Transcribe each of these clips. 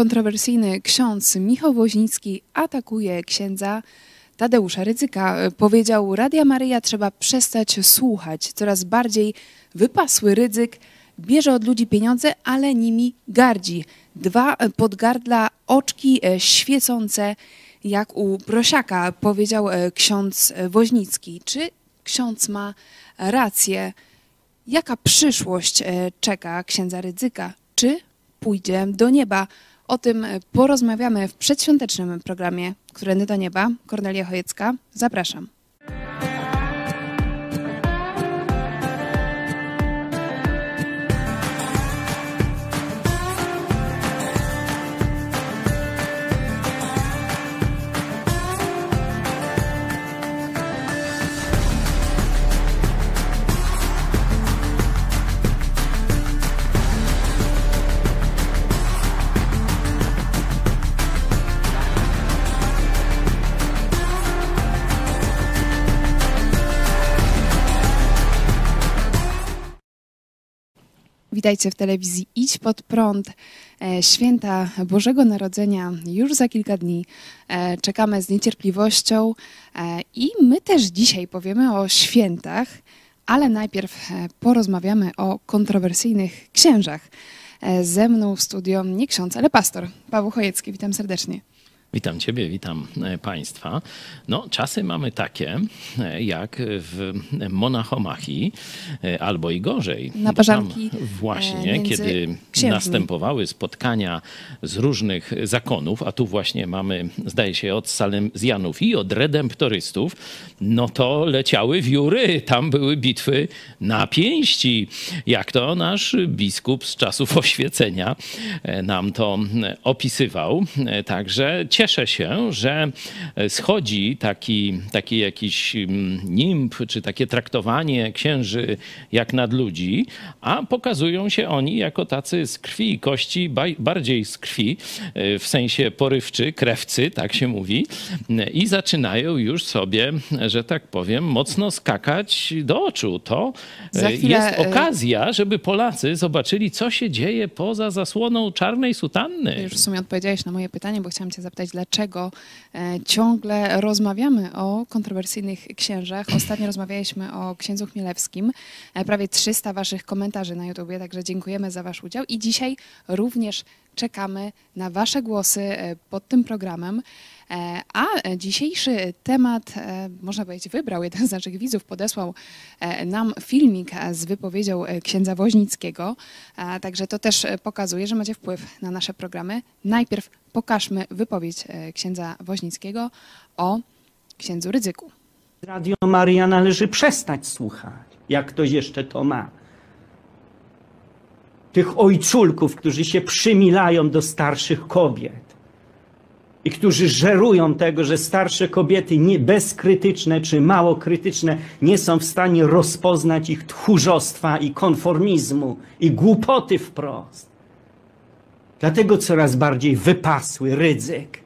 Kontrowersyjny ksiądz Michał Woźnicki atakuje księdza Tadeusza Rydzyka. Powiedział, Radia Maryja trzeba przestać słuchać. Coraz bardziej wypasły Rydzyk bierze od ludzi pieniądze, ale nimi gardzi. Dwa podgardla, oczki e, świecące jak u prosiaka, powiedział e, ksiądz Woźnicki. Czy ksiądz ma rację? Jaka przyszłość e, czeka księdza Rydzyka? Czy pójdzie do nieba? O tym porozmawiamy w przedświątecznym programie Którędy do nieba. Kornelia Chojecka, zapraszam. Witajcie w telewizji Idź pod prąd. E, święta Bożego Narodzenia już za kilka dni. E, czekamy z niecierpliwością e, i my też dzisiaj powiemy o świętach, ale najpierw porozmawiamy o kontrowersyjnych księżach. Ze mną w studio nie ksiądz, ale pastor Paweł Chojecki. Witam serdecznie. Witam Ciebie, witam e, Państwa. No, czasy mamy takie, e, jak w Monachomachii, e, albo i gorzej. Na parzanki Właśnie, kiedy księżmi. następowały spotkania z różnych zakonów, a tu właśnie mamy, zdaje się, od Salezjanów i od redemptorystów, no to leciały wióry, tam były bitwy na pięści, jak to nasz biskup z czasów oświecenia nam to opisywał. Także cieszę się, że schodzi taki, taki jakiś mm, nimb, czy takie traktowanie księży jak nad ludzi, a pokazują się oni jako tacy z krwi i kości, bardziej z krwi, e, w sensie porywczy, krewcy, tak się mówi, i zaczynają już sobie, że tak powiem, mocno skakać do oczu. To e, chwilę... jest e, okazja, żeby Polacy zobaczyli, co się dzieje poza zasłoną czarnej sutanny. Już w sumie odpowiedziałeś na moje pytanie, bo chciałam cię zapytać, dlaczego e, ciągle rozmawiamy o kontrowersyjnych księżach. Ostatnio rozmawialiśmy o księdzu Chmielewskim. E, prawie 300 waszych komentarzy na YouTubie, także dziękujemy za wasz udział. I dzisiaj również czekamy na wasze głosy e, pod tym programem. A dzisiejszy temat, można powiedzieć, wybrał jeden z naszych widzów, podesłał nam filmik z wypowiedzią księdza Woźnickiego. Także to też pokazuje, że macie wpływ na nasze programy. Najpierw pokażmy wypowiedź e, księdza Woźnickiego o księdzu Rydzyku. Radio Maria należy przestać słuchać, jak ktoś jeszcze to ma. Tych ojczulków, którzy się przymilają do starszych kobiet i którzy żerują tego, że starsze kobiety nie, bezkrytyczne czy mało krytyczne nie są w stanie rozpoznać ich tchórzostwa i konformizmu i głupoty wprost. Dlatego coraz bardziej wypasły ryzyk.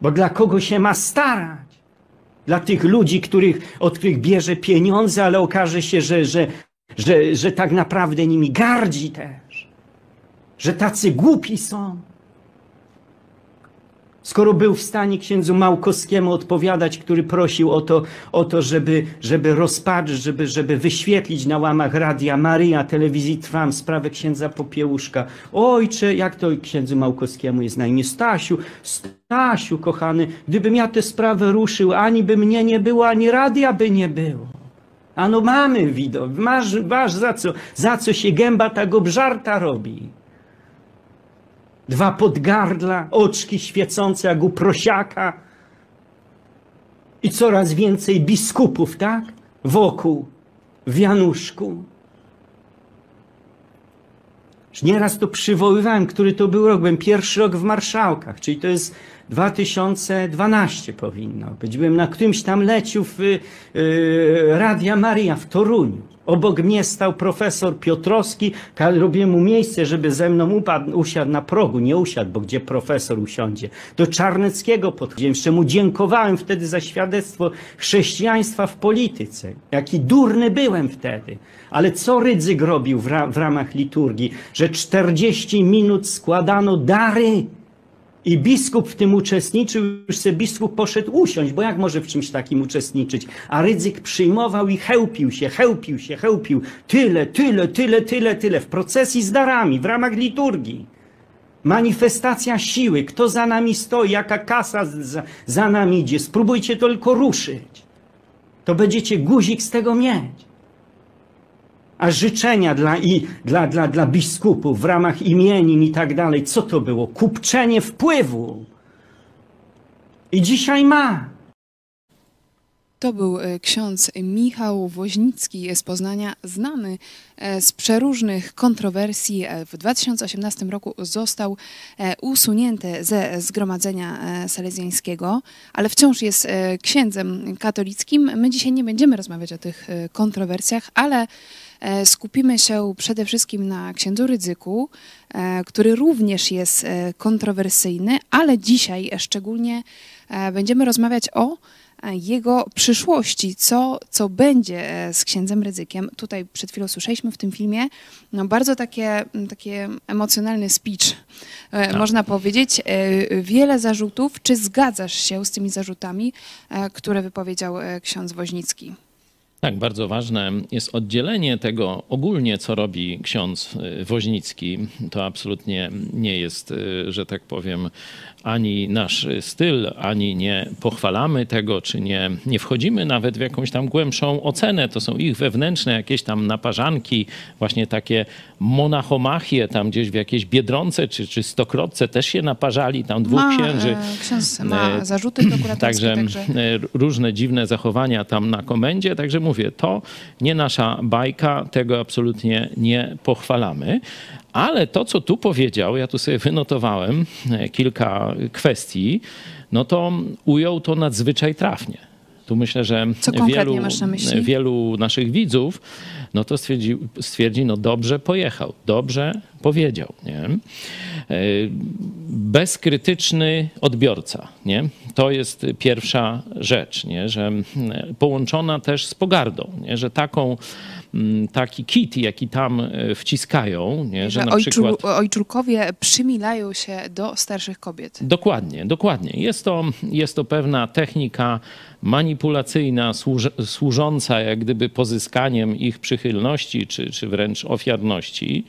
Bo dla kogo się ma starać? Dla tych ludzi, których, od których bierze pieniądze, ale okaże się, że, że, że, że tak naprawdę nimi gardzi też. Że tacy głupi są. Skoro był w stanie księdzu Małkowskiemu odpowiadać, który prosił o to, o to żeby, żeby rozpatrzyć, żeby, żeby wyświetlić na łamach Radia Maria, telewizji Trwam sprawę księdza Popiełuszka. Ojcze, jak to księdzu Małkowskiemu jest na imię? Stasiu, Stasiu, kochany, gdybym ja tę sprawę ruszył, ani by mnie nie było, ani radia by nie było. Ano mamy widok, masz, masz za co, za co się gęba tak obżarta robi dwa podgardla, oczki świecące jak u prosiaka i coraz więcej biskupów, tak? Wokół, w Januszku. Już nieraz to przywoływałem, który to był rok. Byłem pierwszy rok w Marszałkach, czyli to jest 2012 powinno być. Byłem na którymś tam leciu w y, Radia Maria w Toruniu. Obok mnie stał profesor Piotrowski, robiłem mu miejsce, żeby ze mną upadł, usiadł na progu, nie usiadł, bo gdzie profesor usiądzie. Do Czarneckiego podchodziłem, jeszcze mu dziękowałem wtedy za świadectwo chrześcijaństwa w polityce. Jaki durny byłem wtedy. Ale co Rydzyk robił w, ra- w ramach liturgii? Że 40 minut składano dary i biskup w tym uczestniczył, już se biskup poszedł usiąść, bo jak może w czymś takim uczestniczyć? A Rydzyk przyjmował i chełpił się, chełpił się, chełpił. Tyle, tyle, tyle, tyle, tyle. W procesji z darami, w ramach liturgii. Manifestacja siły. Kto za nami stoi? Jaka kasa za, za nami idzie? Spróbujcie tylko ruszyć. To będziecie guzik z tego mieć. A życzenia dla, i, dla, dla, dla biskupów w ramach imienin i tak dalej, co to było? Kupczenie wpływu. I dzisiaj ma. To był e, ksiądz Michał Woźnicki z Poznania, znany e, z przeróżnych kontrowersji. E, W 2018 roku został usunięty ze zgromadzenia salezjańskiego, ale wciąż jest księdzem katolickim. My dzisiaj nie będziemy rozmawiać o tych kontrowersjach, ale skupimy się przede wszystkim na księdzu Rydzyku, e, który również jest e, kontrowersyjny, ale dzisiaj szczególnie e, będziemy rozmawiać o e, jego przyszłości, co, co będzie e, z księdzem Rydzykiem. Tutaj przed chwilą słyszeliśmy w tym filmie no bardzo takie, takie emocjonalny speech, e, można powiedzieć. E, Wiele zarzutów. Czy zgadzasz się z tymi zarzutami, e, które wypowiedział e, ksiądz Woźnicki? Tak, bardzo ważne jest oddzielenie tego ogólnie, co robi ksiądz y, Woźnicki. To absolutnie nie jest, y, że tak powiem, ani nasz styl, ani nie pochwalamy tego, czy nie, nie wchodzimy nawet w jakąś tam głębszą ocenę. To są ich wewnętrzne jakieś tam naparzanki, właśnie takie monachomachie tam gdzieś w jakiejś Biedronce czy, czy Stokrotce też się naparzali, tam dwóch Ma, księży. e, Ksiądz ma E, zarzuty prokuratorskie, Także, także... e, różne dziwne zachowania tam na komendzie. Także mówię, to nie nasza bajka, tego absolutnie nie pochwalamy. Ale to, co tu powiedział, ja tu sobie wynotowałem e, kilka kwestii, no to ujął to nadzwyczaj trafnie. Tu myślę, że wielu, na myśli? wielu naszych widzów no to stwierdzi, stwierdzi, no dobrze pojechał, dobrze powiedział. Nie? Bezkrytyczny odbiorca. Nie? To jest pierwsza rzecz, nie? że mm, połączona też z pogardą, nie? że taką, mm, taki kit, jaki tam e, wciskają, nie? że że na ojczul, przykład... ojczulkowie przymilają się do starszych kobiet. Dokładnie, dokładnie. Jest to, jest to pewna technika manipulacyjna, służ, służąca jak gdyby pozyskaniem ich przychylności, czy, czy wręcz ofiarności,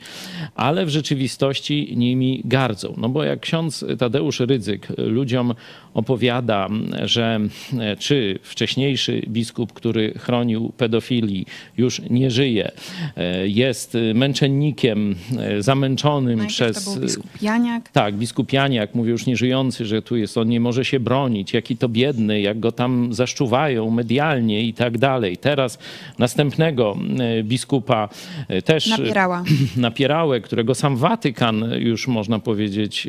ale w rzeczywistości nimi gardzą. No bo jak ksiądz Tadeusz Rydzyk ludziom opowiada, że e, czy wcześniejszy biskup, który chronił pedofilii, już nie żyje, e, jest męczennikiem e, zamęczonym Najpierw przez to był biskup Janiak. tak, biskup Janiak, mówię już nieżyjący, że tu jest, on nie może się bronić, jaki to biedny, jak go tam zaszczuwają medialnie i tak dalej. Teraz następnego biskupa też Napierała. napierałę, którego sam Watykan już można powiedzieć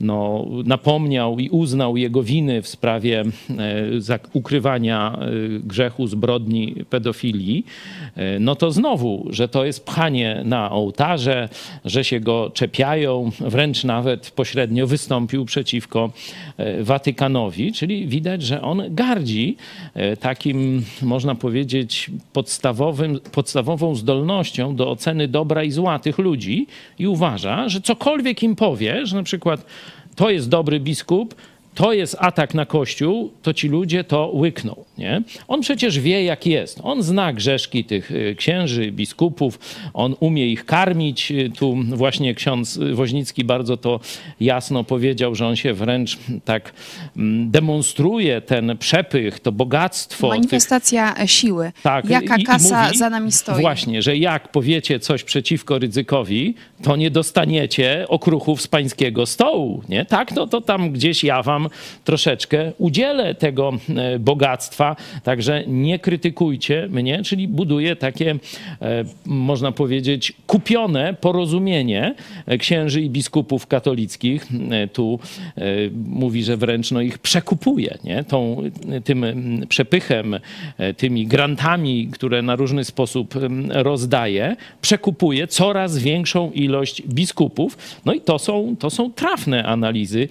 no, napomniał i uznał jego winy w sprawie e, ukrywania e, grzechu, zbrodni pedofilii, e, no to znowu, że to jest pchanie na ołtarze, że się go czepiają, wręcz nawet pośrednio wystąpił przeciwko Watykanowi, czyli widać, że on gardzi takim, można powiedzieć, podstawowym, podstawową zdolnością do oceny dobra i zła tych ludzi i uważa, że cokolwiek im powie, że na przykład to jest dobry biskup, to jest atak na Kościół, to ci ludzie to łykną. Nie? On przecież wie, jak jest. On zna grzeszki tych y, księży, biskupów, on umie ich karmić. Y, Tu właśnie ksiądz Woźnicki bardzo to jasno powiedział, że on się wręcz tak mm, demonstruje ten przepych, to bogactwo. tych Manifestacja siły. tak, Jaka i- i kasa mówi za nami stoi? Właśnie, że jak powiecie coś przeciwko ryzykowi, to nie dostaniecie okruchów z pańskiego stołu. Nie? Tak, no to tam gdzieś ja wam troszeczkę udzielę tego e, bogactwa, także nie krytykujcie mnie, czyli buduję takie, e, można powiedzieć, kupione porozumienie e, księży i biskupów katolickich. Tu mówi, że wręcz no, ich przekupuje, nie? Tą, tym przepychem, tymi grantami, które na różny sposób rozdaje, przekupuje coraz większą ilość biskupów. No i to są, to są trafne analizy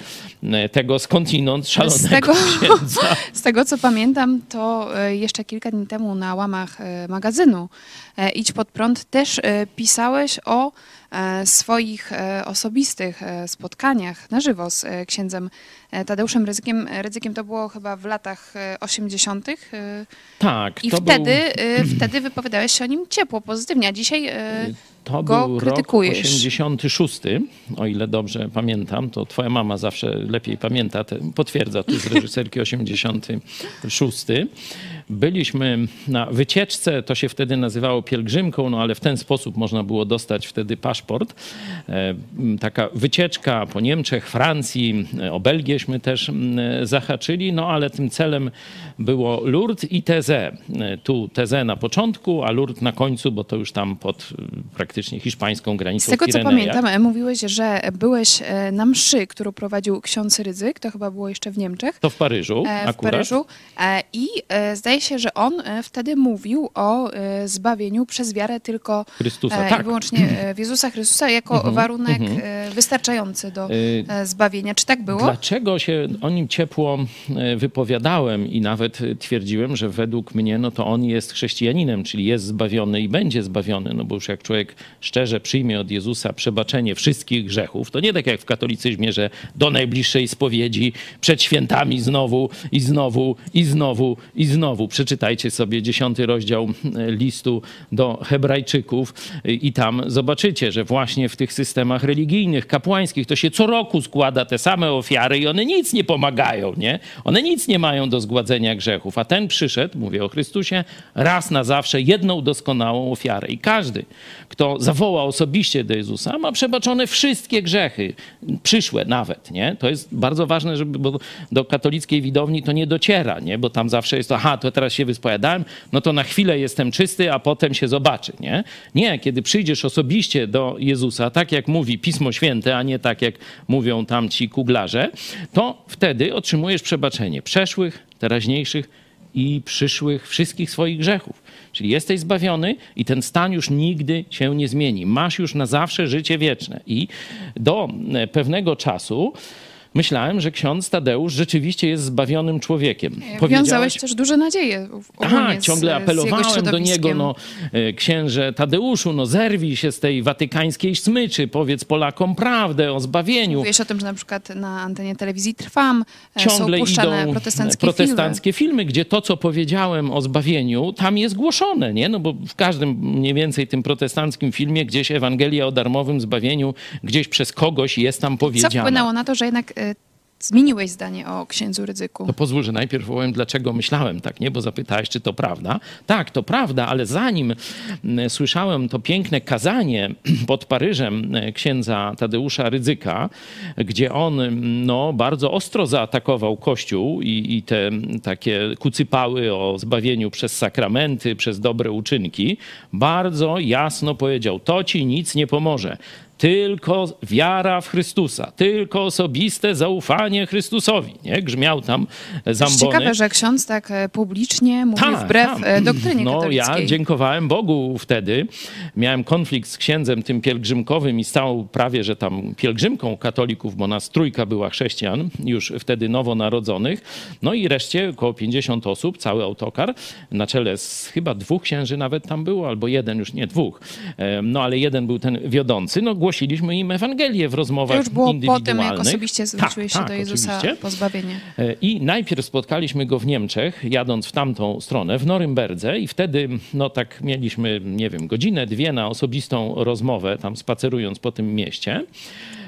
tego skądinąd szalonego z tego, księdza. Z tego co pamiętam, to e, jeszcze kilka dni temu na łamach e, magazynu e, Idź Pod Prąd też pisałeś o swoich osobistych spotkaniach na żywo z księdzem Tadeuszem Ryzykiem. Ryzykiem to było chyba w latach 80. Tak. I wtedy, był... wtedy wypowiadałeś się o nim ciepło, pozytywnie, a dzisiaj to go był krytykujesz. rok 86, o ile dobrze pamiętam, to twoja mama zawsze lepiej pamięta, potwierdza tu z reżyserki 86. Byliśmy na wycieczce, to się wtedy nazywało pielgrzymką, no ale w ten sposób można było dostać wtedy paszport. E, taka wycieczka po Niemczech, Francji, e, o Belgieśmy też zahaczyli, no ale tym celem było Lourdes i Teze. Tu Teze na początku, a Lourdes na końcu, bo to już tam pod praktycznie hiszpańską granicą Z tego co pamiętam, e, mówiłeś, że byłeś na mszy, którą prowadził ksiądz Rydzyk, to chyba było jeszcze w Niemczech. To w Paryżu w akurat. Paryżu. I zdaje się, że on e, wtedy mówił o e, zbawieniu przez wiarę tylko Chrystusa, e, tak. i wyłącznie w Jezusa Chrystusa jako mhm, warunek mhm. wystarczający do zbawienia. Czy tak było? Dlaczego się o nim ciepło wypowiadałem i nawet twierdziłem, że według mnie no to on jest chrześcijaninem, czyli jest zbawiony i będzie zbawiony, no bo już jak człowiek szczerze przyjmie od Jezusa przebaczenie wszystkich grzechów, to nie tak jak w katolicyzmie, że do najbliższej spowiedzi, przed świętami znowu i znowu i znowu i znowu Przeczytajcie sobie dziesiąty rozdział listu do Hebrajczyków i tam zobaczycie, że właśnie w tych systemach religijnych, kapłańskich to się co roku składa te same ofiary i one nic nie pomagają, nie? One nic nie mają do zgładzenia grzechów. A ten przyszedł, mówię o Chrystusie, raz na zawsze jedną doskonałą ofiarę. I każdy, kto zawoła osobiście do Jezusa, ma przebaczone wszystkie grzechy, przyszłe nawet, nie? To jest bardzo ważne, żeby, bo do katolickiej widowni to nie dociera, nie? Bo tam zawsze jest to, aha, to teraz się wyspowiadałem, no to na chwilę jestem czysty, a potem się zobaczy, nie? Nie, kiedy przyjdziesz osobiście do Jezusa, tak jak mówi Pismo Święte, a nie tak jak mówią tam ci kuglarze, to wtedy otrzymujesz przebaczenie przeszłych, teraźniejszych i przyszłych wszystkich swoich grzechów. Czyli jesteś zbawiony i ten stan już nigdy się nie zmieni. Masz już na zawsze życie wieczne. I do pewnego czasu myślałem, że ksiądz Tadeusz rzeczywiście jest zbawionym człowiekiem. Wiązałeś też duże nadzieje. Tak, ciągle apelowałem do niego, no e, księże Tadeuszu, no zerwij się z tej watykańskiej smyczy, powiedz Polakom prawdę o zbawieniu. Mówiłeś o tym, że na przykład na antenie telewizji Trwam e, ciągle są idą protestanckie, protestanckie filmy. filmy, gdzie to, co powiedziałem o zbawieniu, tam jest głoszone, nie? No bo w każdym mniej więcej tym protestanckim filmie gdzieś Ewangelia o darmowym zbawieniu gdzieś przez kogoś jest tam powiedziana. Co wpłynęło na to, że jednak e, zmieniłeś zdanie o księdzu Rydzyku. To pozwól, że najpierw powiem, dlaczego myślałem tak, nie? Bo zapytałeś, czy to prawda. Tak, to prawda, ale zanim mm, słyszałem to piękne kazanie pod Paryżem e, księdza Tadeusza Rydzyka, gdzie on mm, no, bardzo ostro zaatakował Kościół i, i te takie kucypały o zbawieniu przez sakramenty, przez dobre uczynki, bardzo jasno powiedział, to ci nic nie pomoże. Tylko wiara w Chrystusa, tylko osobiste zaufanie Chrystusowi. Nie? Grzmiał tam zambony. Ciekawe, że ksiądz tak e, publicznie mówi ta, wbrew ta. E, doktrynie no, katolickiej. Ja dziękowałem Bogu wtedy. Miałem konflikt z księdzem tym pielgrzymkowym i stał prawie, że tam pielgrzymką katolików, bo nas trójka była chrześcijan, już wtedy nowonarodzonych. No i reszcie około 50 osób, cały autokar, na czele z chyba dwóch księży nawet tam było, albo jeden, już nie dwóch. No ale jeden był ten wiodący. No głosiliśmy im Ewangelię w rozmowach to już było indywidualnych. po tym, jak osobiście zwróciłeś tak, się do tak, Jezusa oczywiście. po zbawienie. E, I najpierw spotkaliśmy go w Niemczech, jadąc w tamtą stronę, w Norymberdze i wtedy, no tak mieliśmy, nie wiem, godzinę, dwie na osobistą rozmowę, tam spacerując po tym mieście.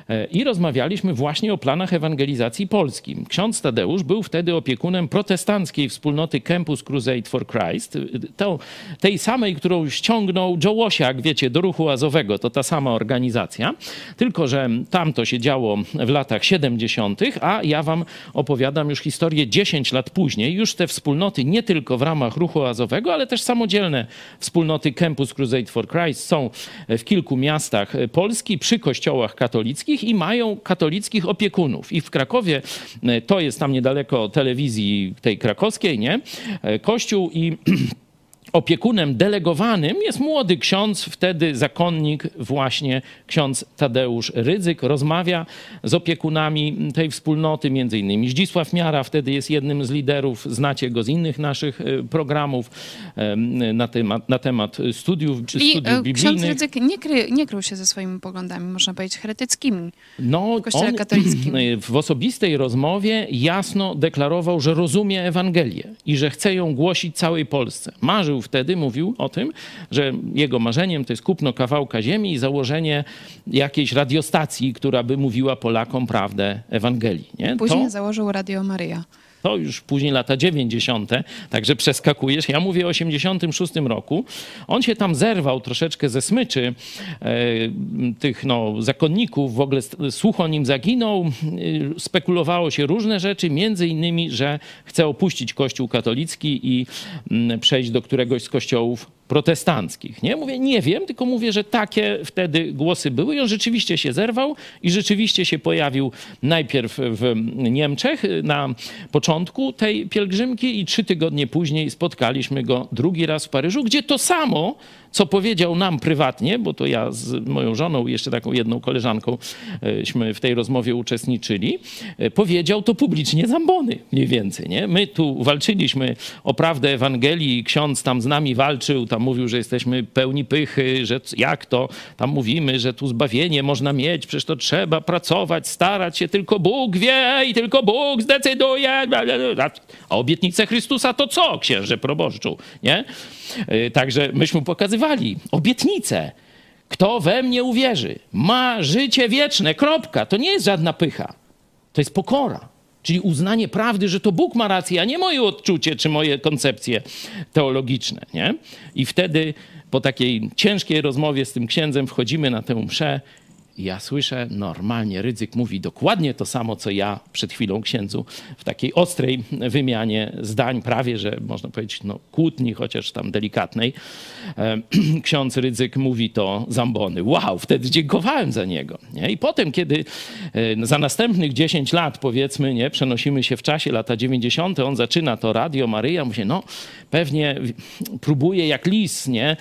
E, I rozmawialiśmy właśnie o planach ewangelizacji polskim. Ksiądz Tadeusz był wtedy opiekunem protestanckiej wspólnoty Campus Crusade for Christ, to, tej samej, którą ściągnął Joe Łosiak, wiecie, do ruchu azowego. To ta sama organizacja, tylko że tam to się działo w latach 70., a ja wam opowiadam już historię 10 lat później. Już te wspólnoty nie tylko w ramach ruchu azowego, ale też samodzielne wspólnoty Campus Crusade for Christ są w kilku miastach Polski przy kościołach katolickich i mają katolickich opiekunów. I w Krakowie, e, to jest tam niedaleko telewizji tej krakowskiej, nie? E, kościół i opiekunem delegowanym jest młody ksiądz, wtedy zakonnik, właśnie ksiądz Tadeusz Rydzyk. Rozmawia z opiekunami tej wspólnoty, między innymi Zdzisław Miara, wtedy jest jednym z liderów, znacie go z innych naszych e, programów na temat, na temat studiów, czy I studiów e, biblijnych. ksiądz Rydzyk nie, kry, nie krył się ze swoimi poglądami, można powiedzieć, heretyckimi. No, w Kościele on katolickim. w osobistej rozmowie jasno deklarował, że rozumie Ewangelię i że chce ją głosić całej Polsce. Marzył wtedy, mówił o tym, że jego marzeniem to jest kupno kawałka ziemi i założenie jakiejś radiostacji, która by mówiła Polakom prawdę Ewangelii. Nie? Później To- założył Radio Maryja. To już później lata 90., także przeskakujesz. Ja mówię o 86 roku. On się tam zerwał troszeczkę ze smyczy e, tych no, zakonników, w ogóle słuch o nim zaginął. E, Spekulowało się różne rzeczy, między innymi, że chce opuścić kościół katolicki i mm, przejść do któregoś z kościołów protestanckich. Nie? Mówię, nie wiem, tylko mówię, że takie wtedy głosy były i on rzeczywiście się zerwał i rzeczywiście się pojawił najpierw w Niemczech na początku tej pielgrzymki i trzy tygodnie później spotkaliśmy go drugi raz w Paryżu, gdzie to samo, co powiedział nam prywatnie, bo to ja z moją żoną i jeszcze taką jedną koleżanką eśmy w tej rozmowie uczestniczyli, e, powiedział to publicznie Zambony mniej więcej. Nie? My tu walczyliśmy o prawdę Ewangelii, ksiądz tam z nami walczył, tam mówił, że jesteśmy pełni pychy, że jak to, tam mówimy, że tu zbawienie można mieć, przecież to trzeba pracować, starać się, tylko Bóg wie i tylko Bóg zdecyduje. A obietnice Chrystusa to co, księże proboszczu, nie? E, Także myśmy pokazywali obietnice. Kto we mnie uwierzy, ma życie wieczne, kropka. To nie jest żadna pycha. To jest pokora. Czyli uznanie prawdy, że to Bóg ma rację, a nie moje odczucie czy moje koncepcje teologiczne. Nie? I wtedy po takiej ciężkiej rozmowie z tym księdzem wchodzimy na tę mszę i ja słyszę normalnie, Rydzyk mówi dokładnie to samo, co ja przed chwilą księdzu w takiej ostrej wymianie zdań, prawie że można powiedzieć no, kłótni, chociaż tam delikatnej. Ksiądz Rydzyk mówi to zambony. Wow, wtedy dziękowałem za niego. Nie? I potem, kiedy za następnych 10 lat, powiedzmy, nie, przenosimy się w czasie, lata 90., on zaczyna to Radio Maryja, mówi, no pewnie próbuje jak lis, nie?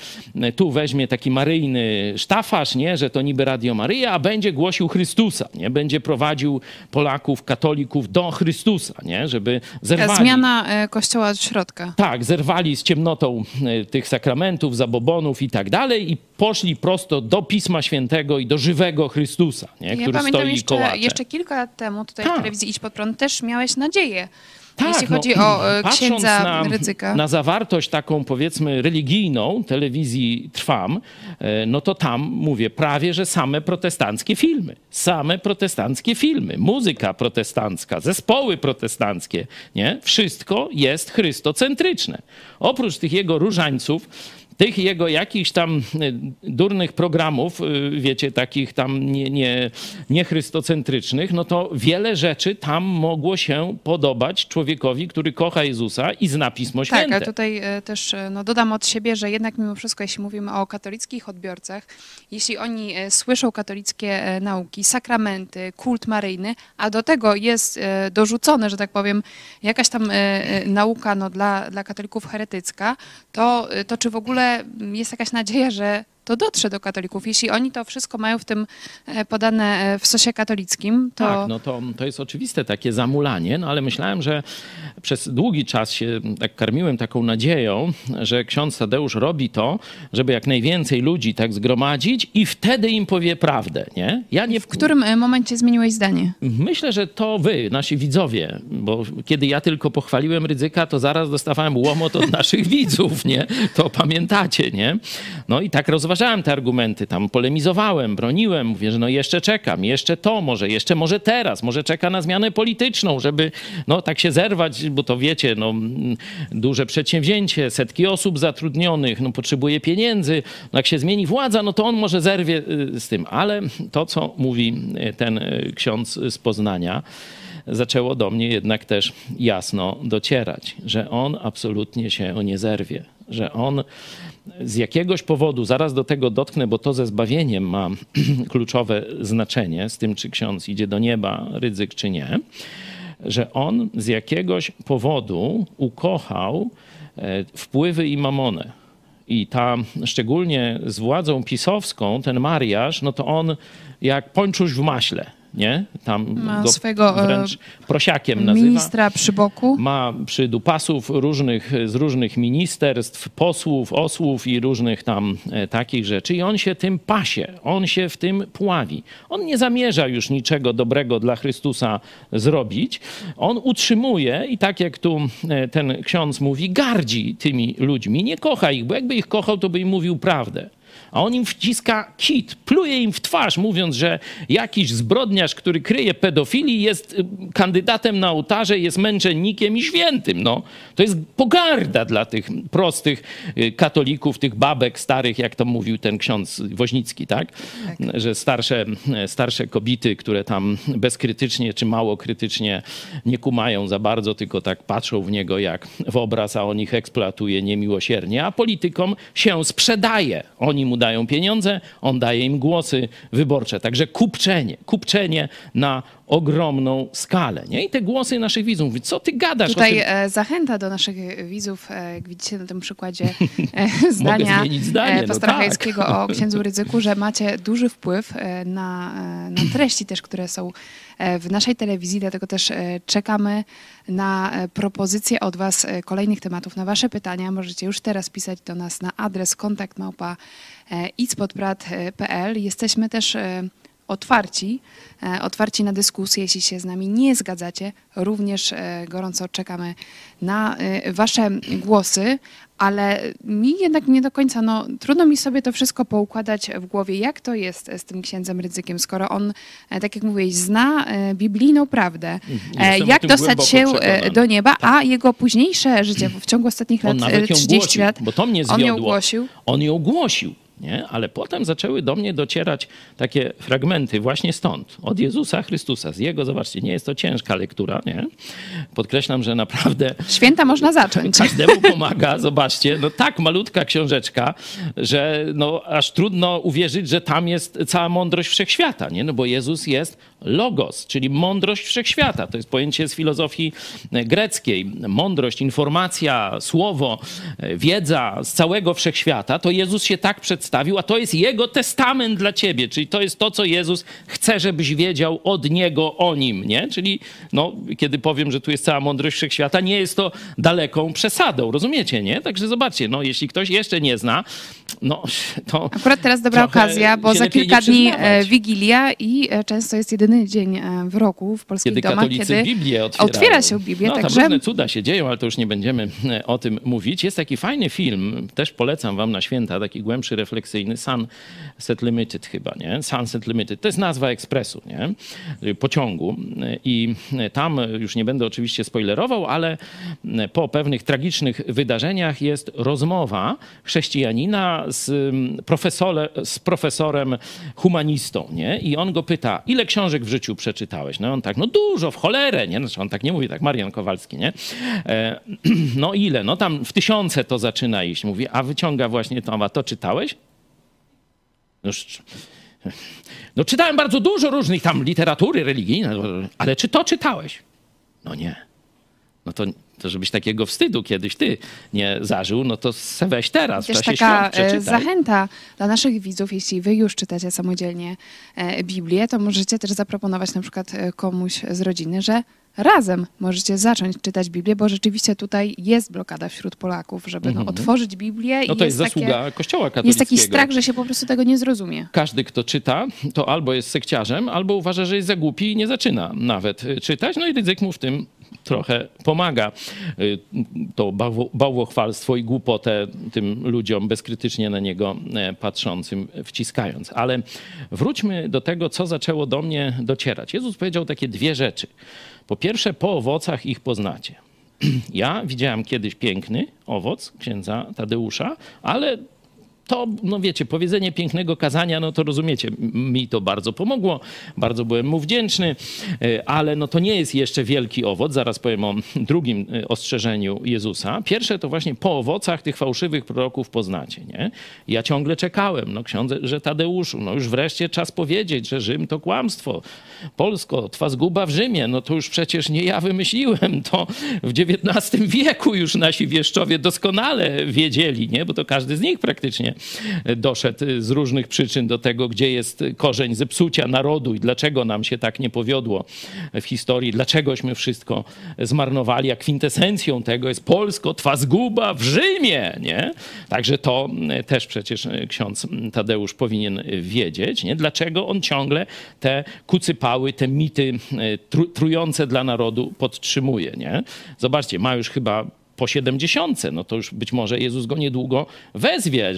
Tu weźmie taki maryjny sztafaż, nie? Że to niby Radio Maryja, a będzie głosił Chrystusa, nie? Będzie prowadził Polaków, katolików do Chrystusa, nie? Żeby zerwali. Zmiana e, kościoła od środka. Tak, zerwali z ciemnotą e, tych sakramentów, zabobonów i tak dalej i poszli prosto do Pisma Świętego i do żywego Chrystusa, nie? Ja który pamiętam stoi jeszcze, kołacze. jeszcze kilka lat temu tutaj w Tak. telewizji Idź Pod Prąd też miałeś nadzieję, Tak, jeśli no, chodzi o e, księdza na. Na zawartość taką powiedzmy religijną telewizji Trwam, e, no to tam mówię prawie, że same protestanckie filmy. Same protestanckie filmy. Muzyka protestancka, zespoły protestanckie, nie? Wszystko jest chrystocentryczne. Oprócz tych jego różańców, tych jego jakichś tam y, durnych programów, y, wiecie, takich tam nie, nie, niechrystocentrycznych, no to wiele rzeczy tam mogło się podobać człowiekowi, który kocha Jezusa i zna Pismo Tak, Święte. a tutaj e, też e, no, dodam od siebie, że jednak mimo wszystko, jeśli mówimy o katolickich odbiorcach, jeśli oni e, słyszą katolickie nauki, sakramenty, kult maryjny, a do tego jest dorzucone, że tak powiem, jakaś tam nauka no, dla, dla katolików heretycka, to, to czy w ogóle jest jakaś nadzieja, że to dotrze do katolików? Jeśli oni to wszystko mają w tym e, podane e, w sosie katolickim, to... Tak, no to, to jest oczywiste takie zamulanie, no ale myślałem, że przez długi czas się tak karmiłem taką nadzieją, że ksiądz Tadeusz robi to, żeby jak najwięcej ludzi tak zgromadzić i wtedy im powie prawdę, nie? Ja nie W którym e, momencie zmieniłeś zdanie? Myślę, że to wy, nasi widzowie, bo kiedy ja tylko pochwaliłem Rydzyka, to zaraz dostawałem łomot od naszych widzów, nie? To pamiętacie, nie? No i tak rozważałem rozważałem te argumenty, tam polemizowałem, broniłem, mówię, że no jeszcze czekam, jeszcze to może, jeszcze może teraz, może czeka na zmianę polityczną, żeby no tak się zerwać, bo to wiecie, no duże przedsięwzięcie, setki osób zatrudnionych, no potrzebuje pieniędzy, no jak się zmieni władza, no to on może zerwie y, z tym. Ale to, co mówi y, ten y, ksiądz z Poznania, zaczęło do mnie jednak też jasno docierać, że on absolutnie się nie zerwie, że on z jakiegoś powodu, zaraz do tego dotknę, bo to ze zbawieniem ma kluczowe znaczenie, z tym czy ksiądz idzie do nieba, ryzyk czy nie, że on z jakiegoś powodu ukochał e, wpływy i mamonę. I ta, szczególnie z władzą pisowską, ten mariaż, no to on jak pończuś w maśle nie? Tam ma go swojego e, wręcz prosiakiem nazywa. Ministra przy boku. Ma przydupasów różnych, z różnych ministerstw, posłów, osłów i różnych tam e, takich rzeczy. I on się tym pasie, on się w tym pławi. On nie zamierza już niczego dobrego dla Chrystusa zrobić. On utrzymuje i tak jak tu e, ten ksiądz mówi, gardzi tymi ludźmi. Nie kocha ich, bo jakby ich kochał, to by im mówił prawdę a on im wciska kit, pluje im w twarz, mówiąc, że jakiś zbrodniarz, który kryje pedofilii, jest y, kandydatem na ołtarze, jest męczennikiem i świętym. No, to jest pogarda dla tych prostych y, katolików, tych babek starych, jak to mówił ten ksiądz Woźnicki, tak? tak. Że starsze, starsze kobiety, które tam bezkrytycznie czy mało krytycznie nie kumają za bardzo, tylko tak patrzą w niego jak w obraz, a on ich eksploatuje niemiłosiernie, a politykom się sprzedaje. Oni mu dają pieniądze, on daje im głosy wyborcze. Także kupczenie, kupczenie na ogromną skalę. Nie? I te głosy naszych widzów, mówią, co ty gadasz? Tutaj. E, zachęta do naszych widzów, e, jak widzicie na tym przykładzie e, zdania zdanie, pastora no tak. o księdzu Rydzyku, że macie duży wpływ na, na treści też, które są w naszej telewizji, dlatego też czekamy na propozycje od Was kolejnych tematów, na Wasze pytania. Możecie już teraz pisać do nas na adres kontaktmałpa itspodprat.pl. Jesteśmy też otwarci, e, otwarci na dyskusję. Jeśli się z nami nie zgadzacie, również e, gorąco czekamy na e, Wasze głosy, ale mi jednak nie do końca, no trudno mi sobie to wszystko poukładać w głowie, jak to jest z tym księdzem Rydzykiem, skoro on, tak jak mówiłeś, zna biblijną prawdę, Jestem jak dostać się do nieba, tak. a jego późniejsze życie w ciągu ostatnich lat, 30 głosił, lat, bo to mnie zwiodło. on ją głosił. On ją głosił nie? Ale potem zaczęły do mnie docierać takie fragmenty właśnie stąd, od Jezusa Chrystusa, z Jego, zobaczcie, nie jest to ciężka lektura, nie? Podkreślam, że naprawdę... Święta można zacząć. Każdemu pomaga, zobaczcie, no tak malutka książeczka, że no aż trudno uwierzyć, że tam jest cała mądrość wszechświata, nie? No bo Jezus jest logos, czyli mądrość wszechświata. To jest pojęcie z filozofii greckiej. Mądrość, informacja, słowo, wiedza z całego wszechświata, to Jezus się tak przedstawił, a to jest Jego testament dla ciebie, czyli to jest to, co Jezus chce, żebyś wiedział od Niego o Nim, nie? Czyli, no, kiedy powiem, że tu jest cała mądrość wszechświata, nie jest to daleką przesadą, rozumiecie, nie? Także zobaczcie, no, jeśli ktoś jeszcze nie zna, no, to... Akurat teraz dobra okazja, bo za kilka dni e, Wigilia i e, często jest jedyny dzień e, w roku w polskich kiedy domach, kiedy Biblię otwiera się Biblia, no, także... różne cuda się dzieją, ale to już nie będziemy o tym mówić. Jest taki fajny film, też polecam wam na święta, taki głębszy, refleksyjny, refleksyjny, Sunset Limited chyba, nie? Sunset Limited, to jest nazwa ekspresu, nie? Pociągu i tam, już nie będę oczywiście spoilerował, ale po pewnych tragicznych wydarzeniach jest rozmowa chrześcijanina z, profesore, z profesorem humanistą, nie? I on go pyta, ile książek w życiu przeczytałeś? No on tak, no dużo, w cholerę, nie? Znaczy on tak nie mówi, tak Marian Kowalski, nie? E, no ile? No tam w tysiące to zaczyna iść. Mówi, a wyciąga właśnie to, a to czytałeś? No, no czytałem bardzo dużo różnych tam literatury religijnej, ale czy to czytałeś? No nie. No to, to żebyś takiego wstydu kiedyś ty nie zażył, no to se weź teraz. Też taka e, zachęta dla naszych widzów, jeśli wy już czytacie samodzielnie e, Biblię, to możecie też zaproponować na przykład e, komuś z rodziny, że razem możecie zacząć czytać Biblię, bo rzeczywiście tutaj jest blokada wśród Polaków, żeby no, mhm. otworzyć Biblię. No to jest, jest zasługa takie, Kościoła katolickiego. Jest taki strach, że się po prostu tego nie zrozumie. Każdy, kto czyta, to albo jest sekciarzem, albo uważa, że jest za głupi i nie zaczyna nawet czytać. No i ryzyk mu w tym trochę pomaga y, to bałwo, bałwochwalstwo i głupotę tym ludziom bezkrytycznie na niego e, patrzącym wciskając. Ale wróćmy do tego, co zaczęło do mnie docierać. Jezus powiedział takie dwie rzeczy. Po pierwsze, po owocach ich poznacie. Ja widziałem kiedyś piękny owoc księdza Tadeusza, ale to, no wiecie, powiedzenie pięknego kazania, no to rozumiecie, mi to bardzo pomogło, bardzo byłem mu wdzięczny, e, ale no to nie jest jeszcze wielki owoc, zaraz powiem o drugim e, ostrzeżeniu Jezusa. Pierwsze to właśnie po owocach tych fałszywych proroków poznacie, nie? Ja ciągle czekałem, no ksiądze, że Tadeuszu, no już wreszcie czas powiedzieć, że Rzym to kłamstwo, Polsko, twa zguba w Rzymie, no to już przecież nie ja wymyśliłem, to w XIX wieku już nasi wieszczowie doskonale wiedzieli, nie? Bo to każdy z nich praktycznie doszedł z różnych przyczyn do tego, gdzie jest korzeń zepsucia narodu i dlaczego nam się tak nie powiodło w historii, dlaczegośmy wszystko zmarnowali, a kwintesencją tego jest Polsko, twa zguba w Rzymie, nie? Także to też przecież ksiądz Tadeusz powinien wiedzieć, nie? Dlaczego on ciągle te kucypały, te mity trujące dla narodu podtrzymuje, nie? Zobaczcie, ma już chyba po siedemdziesiątce, no to już być może Jezus go niedługo wezwie.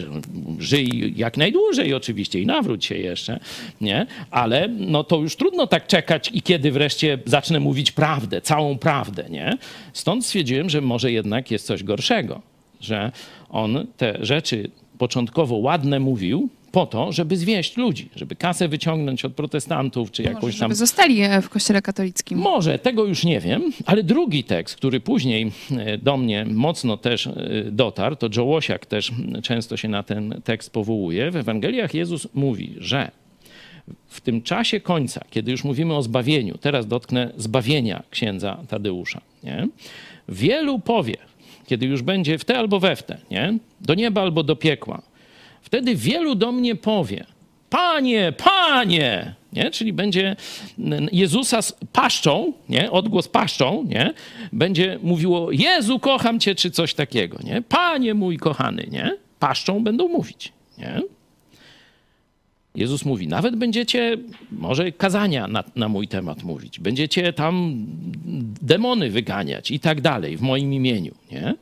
Żyj jak najdłużej oczywiście i nawróć się jeszcze, nie? Ale no to już trudno tak czekać i kiedy wreszcie zacznę mówić prawdę, całą prawdę, nie? Stąd stwierdziłem, że może jednak jest coś gorszego, że on te rzeczy początkowo ładne mówił, po to, żeby zwieść ludzi, żeby kasę wyciągnąć od protestantów, czy jakąś Może, tam... zostali e, w kościele katolickim. Może, tego już nie wiem, ale drugi tekst, który później e, do mnie mocno też e, dotarł, to Joe Łosiak też często się na ten tekst powołuje. W Ewangeliach Jezus mówi, że w tym czasie końca, kiedy już mówimy o zbawieniu, teraz dotknę zbawienia księdza Tadeusza, nie? wielu powie, kiedy już będzie w te albo we w te, nie? do nieba albo do piekła, Wtedy wielu do mnie powie: Panie, panie! Nie? Czyli będzie Jezusa z paszczą, nie? odgłos paszczą, nie? będzie mówiło: Jezu, kocham cię, czy coś takiego. Nie? Panie mój kochany, nie? paszczą będą mówić. Nie? Jezus mówi, nawet będziecie może kazania na, na, mój temat mówić, będziecie tam demony wyganiać i tak dalej w moim imieniu, nie?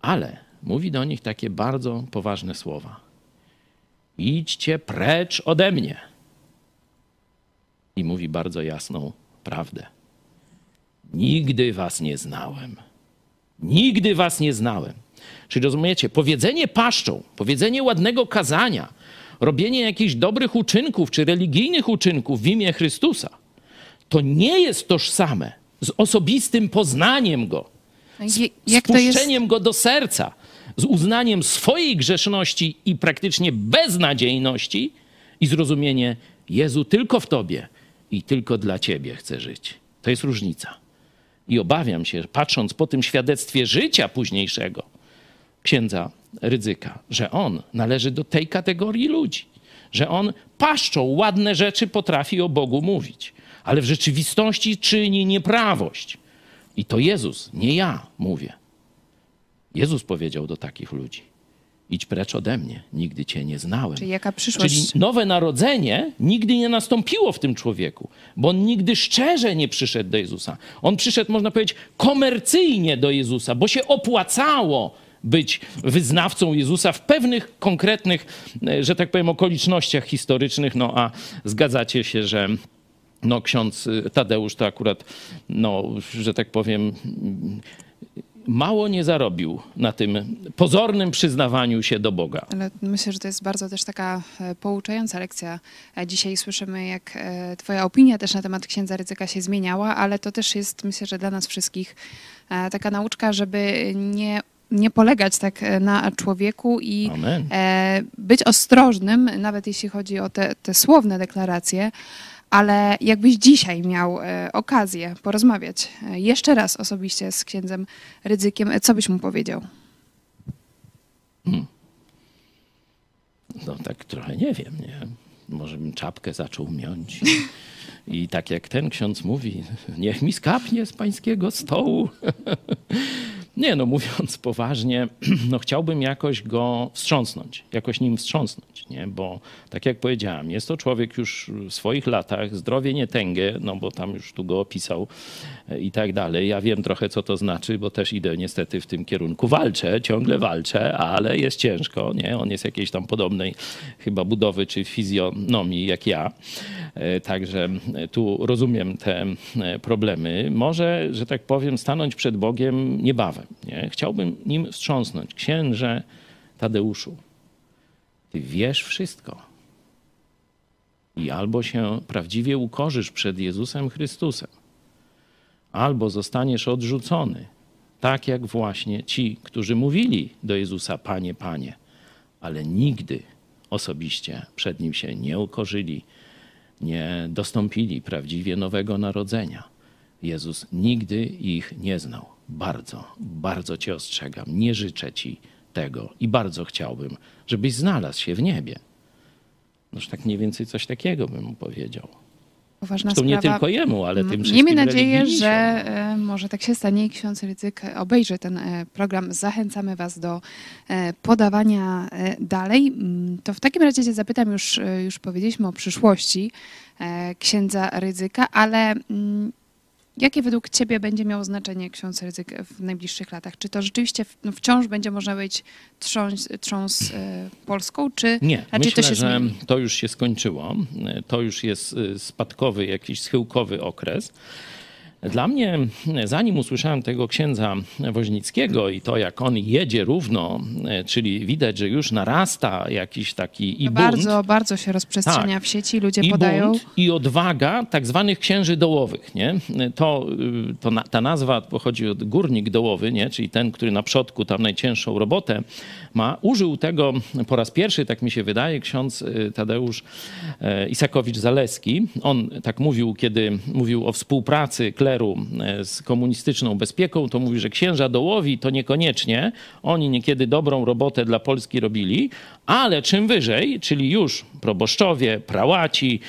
Ale mówi do nich takie bardzo poważne słowa. Idźcie precz ode mnie. I mówi bardzo jasną prawdę. Nigdy was nie znałem. Nigdy was nie znałem. Czyli rozumiecie, powiedzenie paszczą, powiedzenie ładnego kazania, robienie jakichś dobrych uczynków czy religijnych uczynków w imię Chrystusa, to nie jest tożsame z osobistym poznaniem Go, z spuszczeniem Go do serca, z uznaniem swojej grzeszności i praktycznie beznadziejności i zrozumienie Jezu tylko w Tobie i tylko dla Ciebie chcę żyć. To jest różnica. I obawiam się, patrząc po tym świadectwie życia późniejszego księdza Rydzyka, że on należy do tej kategorii ludzi, że on paszczą ładne rzeczy potrafi o Bogu mówić, ale w rzeczywistości czyni nieprawość. I to Jezus, nie ja mówię. Jezus powiedział do takich ludzi: Idź precz ode mnie, nigdy cię nie znałem. Czyli jaka przyszłość? Czyli nowe narodzenie nigdy nie nastąpiło w tym człowieku, bo on nigdy szczerze nie przyszedł do Jezusa. On przyszedł, można powiedzieć, komercyjnie do Jezusa, bo się opłacało być wyznawcą Jezusa w pewnych konkretnych, e, że tak powiem, okolicznościach historycznych. No a zgadzacie się, że no, ksiądz Tadeusz to akurat, no, że tak powiem, mało nie zarobił na tym pozornym przyznawaniu się do Boga. Ale myślę, że to jest bardzo też taka e, pouczająca lekcja. E, dzisiaj słyszymy, jak e, Twoja opinia też na temat księdza ryzyka się zmieniała, ale to też jest, myślę, że dla nas wszystkich taka nauczka, żeby nie nie polegać tak na człowieku i Amen. być ostrożnym, nawet jeśli chodzi o te, te słowne deklaracje, ale jakbyś dzisiaj miał e, okazję porozmawiać e, jeszcze raz osobiście z księdzem Rydzykiem, e, co byś mu powiedział? Hmm. No tak trochę nie wiem, nie? Może bym czapkę zaczął miąć. I tak jak ten ksiądz mówi, niech mi skapnie z pańskiego stołu. Nie, no mówiąc poważnie, no chciałbym jakoś go wstrząsnąć, jakoś nim wstrząsnąć, nie? Bo tak jak powiedziałem, jest to człowiek już w swoich latach, zdrowie nie tęgę, no bo tam już tu go opisał e, i tak dalej. Ja wiem trochę, co to znaczy, bo też idę niestety w tym kierunku. Walczę, ciągle walczę, ale jest ciężko, nie? On jest jakiejś tam podobnej chyba budowy czy fizjonomii jak ja. E, także tu rozumiem te problemy. Może, że tak powiem, stanąć przed Bogiem niebawem nie? Chciałbym nim wstrząsnąć. Księże Tadeuszu, ty wiesz wszystko. I albo się prawdziwie ukorzysz przed Jezusem Chrystusem, albo zostaniesz odrzucony, tak jak właśnie ci, którzy mówili do Jezusa, Panie, Panie, ale nigdy osobiście przed Nim się nie ukorzyli, nie dostąpili prawdziwie nowego narodzenia. Jezus nigdy ich nie znał bardzo, bardzo cię ostrzegam. Nie życzę ci tego i bardzo chciałbym, żebyś znalazł się w niebie. Noż tak mniej więcej coś takiego bym mu powiedział. Poważna Zresztą sprawa. nie tylko jemu, ale tym wszystkim Miejmy nadzieję, że e, może tak się stanie i ksiądz Rydzyk obejrzy ten e, program. Zachęcamy Was do e, podawania dalej. Mm, To w takim razie cię zapytam, już, już powiedzieliśmy o przyszłości księdza Rydzyka, ale mm, jakie według Ciebie będzie miało znaczenie ksiądz Rydzyk w najbliższych latach? Czy to rzeczywiście no, wciąż będzie można być trząs, trząs e, Polską, czy Nie, myślę, to się że zmieni? to już się skończyło. To już jest y, spadkowy, jakiś schyłkowy okres. Dla mnie, zanim usłyszałem tego księdza Woźnickiego i to, jak on jedzie równo, czyli widać, że już narasta jakiś taki i bunt, Bardzo, bardzo się rozprzestrzenia Tak. w sieci, ludzie i podają. bunt, i odwaga tak zwanych księży dołowych. Nie? To, to na, ta nazwa pochodzi od górnik dołowy, nie? czyli ten, który na przodku tam najcięższą robotę ma. Użył tego po raz pierwszy, tak mi się wydaje, ksiądz y, Tadeusz e, Isakowicz-Zaleski. On tak mówił, kiedy mówił o współpracy kleru e, z komunistyczną bezpieką, to mówi, że księża dołowi to niekoniecznie. Oni niekiedy dobrą robotę dla Polski robili, ale czym wyżej, czyli już proboszczowie, prałaci,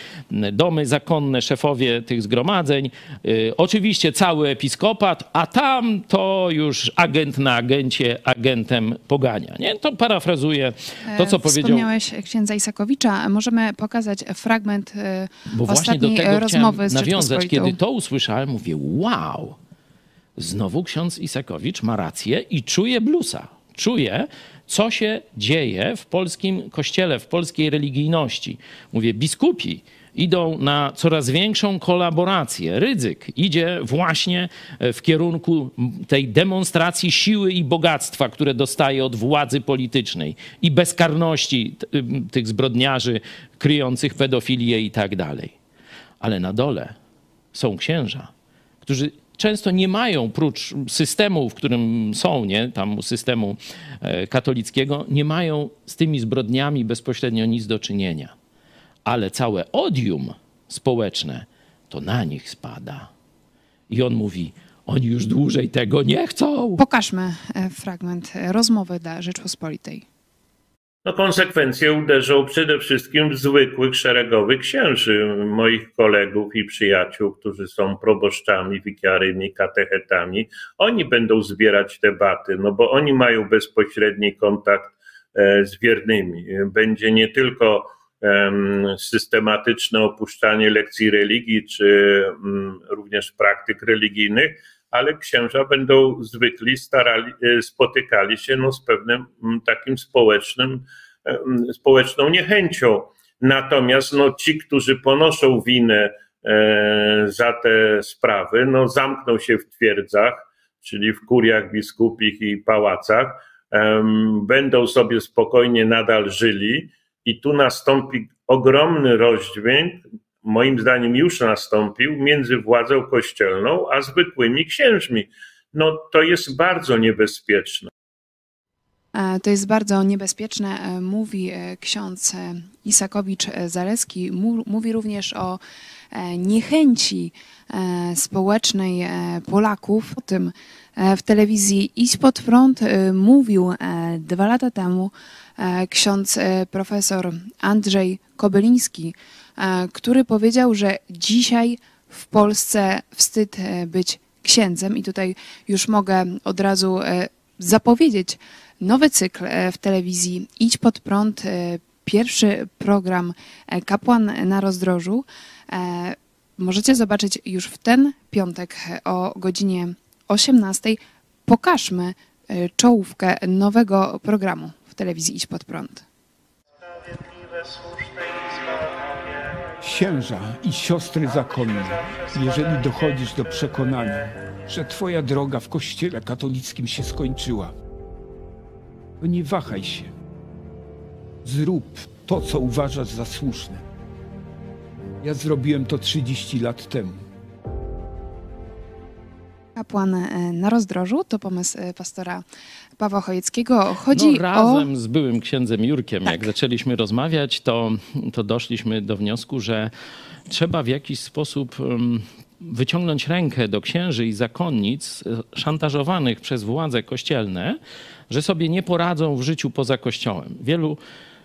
domy zakonne, szefowie tych zgromadzeń, y, oczywiście cały episkopat, a tam to już agent na agencie agentem pogania. Nie? To parafrazuję to, co E, powiedział Wspomniałeś księdza Isakowicza. Możemy pokazać fragment e, Bo właśnie do tego rozmowy z nawiązać. Kiedy to usłyszałem, mówię, wow, znowu ksiądz Isakowicz ma rację i czuje blusa. Czuje, co się dzieje w polskim kościele, w polskiej religijności. Mówię, biskupi idą na coraz większą kolaborację. Rydzyk idzie właśnie w kierunku tej demonstracji siły i bogactwa, które dostaje od władzy politycznej i bezkarności ym, tych zbrodniarzy kryjących pedofilię i tak dalej. Ale na dole są księża, którzy często nie mają, prócz systemu, w którym są, nie, tam systemu e, katolickiego, nie mają z tymi zbrodniami bezpośrednio nic do czynienia. Ale całe odium społeczne to na nich spada. I on mówi, oni już dłużej tego nie chcą. Pokażmy e, fragment e, rozmowy dla Rzeczpospolitej. No konsekwencje uderzą przede wszystkim w zwykłych, szeregowych księży, moich kolegów i przyjaciół, którzy są proboszczami, wikiarymi, katechetami. Oni będą zbierać debaty, no bo oni mają bezpośredni kontakt e, z wiernymi. Będzie nie tylko systematyczne opuszczanie lekcji religii, czy mm, również praktyk religijnych, ale księża będą zwykli starali, e, spotykali się no, z pewnym mm, takim społecznym, społeczną niechęcią. Natomiast no, ci, którzy ponoszą winę e, za te sprawy, no, zamkną się w twierdzach, czyli w kuriach biskupich i pałacach, będą sobie spokojnie nadal żyli i tu nastąpi ogromny rozdźwięk, moim zdaniem już nastąpił, między władzą kościelną a zwykłymi księżmi. No to jest bardzo niebezpieczne. E, To jest bardzo niebezpieczne, e, mówi e, ksiądz Isakowicz-Zaleski. Mówi również o niechęci społecznej Polaków. O tym w telewizji Idź Pod e, mówił dwa lata temu ksiądz profesor Andrzej Kobyliński, który powiedział, że dzisiaj w Polsce wstyd być księdzem i tutaj już mogę od razu zapowiedzieć nowy cykl w telewizji Idź pod prąd, e, pierwszy program e, Kapłan na rozdrożu. E, Możecie zobaczyć już w ten piątek o godzinie 18. Pokażmy czołówkę nowego programu w telewizji Idź pod prąd. Księża i siostry zakonne, jeżeli dochodzisz do przekonania, że Twoja droga w Kościele katolickim się skończyła, to nie wahaj się. Zrób to, co uważasz za słuszne. Ja zrobiłem to 30 lat temu. Kapłan e, na rozdrożu to pomysł e, pastora Pawła Chojeckiego. Chodzi no, razem o. z byłym księdzem Jurkiem, jak zaczęliśmy rozmawiać, to, to doszliśmy do wniosku, że trzeba w jakiś sposób um, wyciągnąć rękę do księży i zakonnic e, szantażowanych przez władze kościelne, że sobie nie poradzą w życiu poza kościołem. Wielu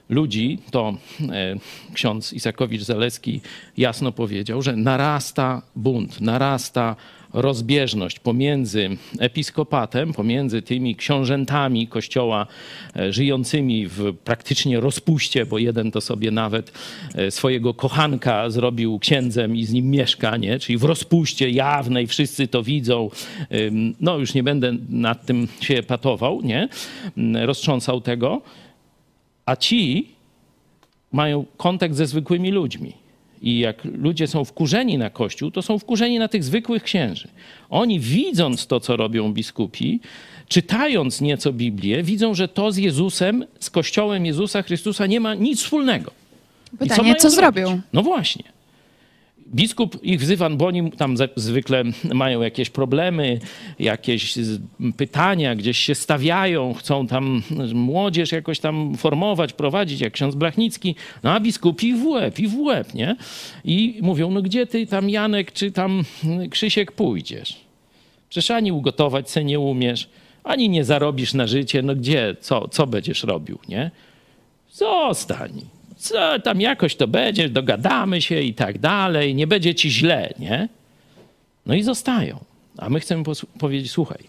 ludzi, to e, ksiądz Isakowicz-Zaleski jasno powiedział, że narasta bunt, narasta rozbieżność pomiędzy episkopatem, pomiędzy tymi książętami kościoła e, żyjącymi w praktycznie rozpuście, bo jeden to sobie nawet e, swojego kochanka zrobił księdzem i z nim mieszka, nie? czyli w rozpuście jawnej, wszyscy to widzą. No już nie będę nad tym się patował, nie? roztrząsał tego. A ci mają kontakt ze zwykłymi ludźmi. I jak ludzie są wkurzeni na Kościół, to są wkurzeni na tych zwykłych księży. Oni widząc to, co robią biskupi, czytając nieco Biblię, widzą, że to z Jezusem, z Kościołem Jezusa Chrystusa nie ma nic wspólnego. I Pytanie, mają co zrobić? zrobią? No właśnie. Biskup ich wzywa, bo oni tam zwykle mają jakieś problemy, jakieś pytania, gdzieś się stawiają, chcą tam młodzież jakoś tam formować, prowadzić, jak ksiądz Blachnicki, no a biskupi w łeb, i w łeb, nie? I mówią, no gdzie ty tam Janek, czy tam Krzysiek pójdziesz? Przecież ani ugotować se nie umiesz, ani nie zarobisz na życie, no gdzie, co, co będziesz robił, nie? Zostań. Co tam jakoś to będzie, dogadamy się i tak dalej, nie będzie ci źle, nie? No i zostają. A my chcemy powiedzieć, słuchaj,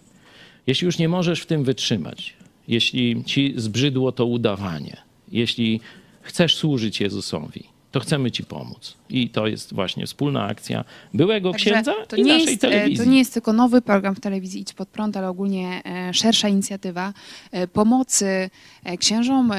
jeśli już nie możesz w tym wytrzymać, jeśli ci zbrzydło to udawanie, jeśli chcesz służyć Jezusowi, to chcemy ci pomóc. I to jest właśnie wspólna akcja byłego Także księdza to i nie naszej jest, e, telewizji. To nie jest tylko nowy program w telewizji Idź Pod Prąd, ale ogólnie e, szersza inicjatywa e, pomocy księżom,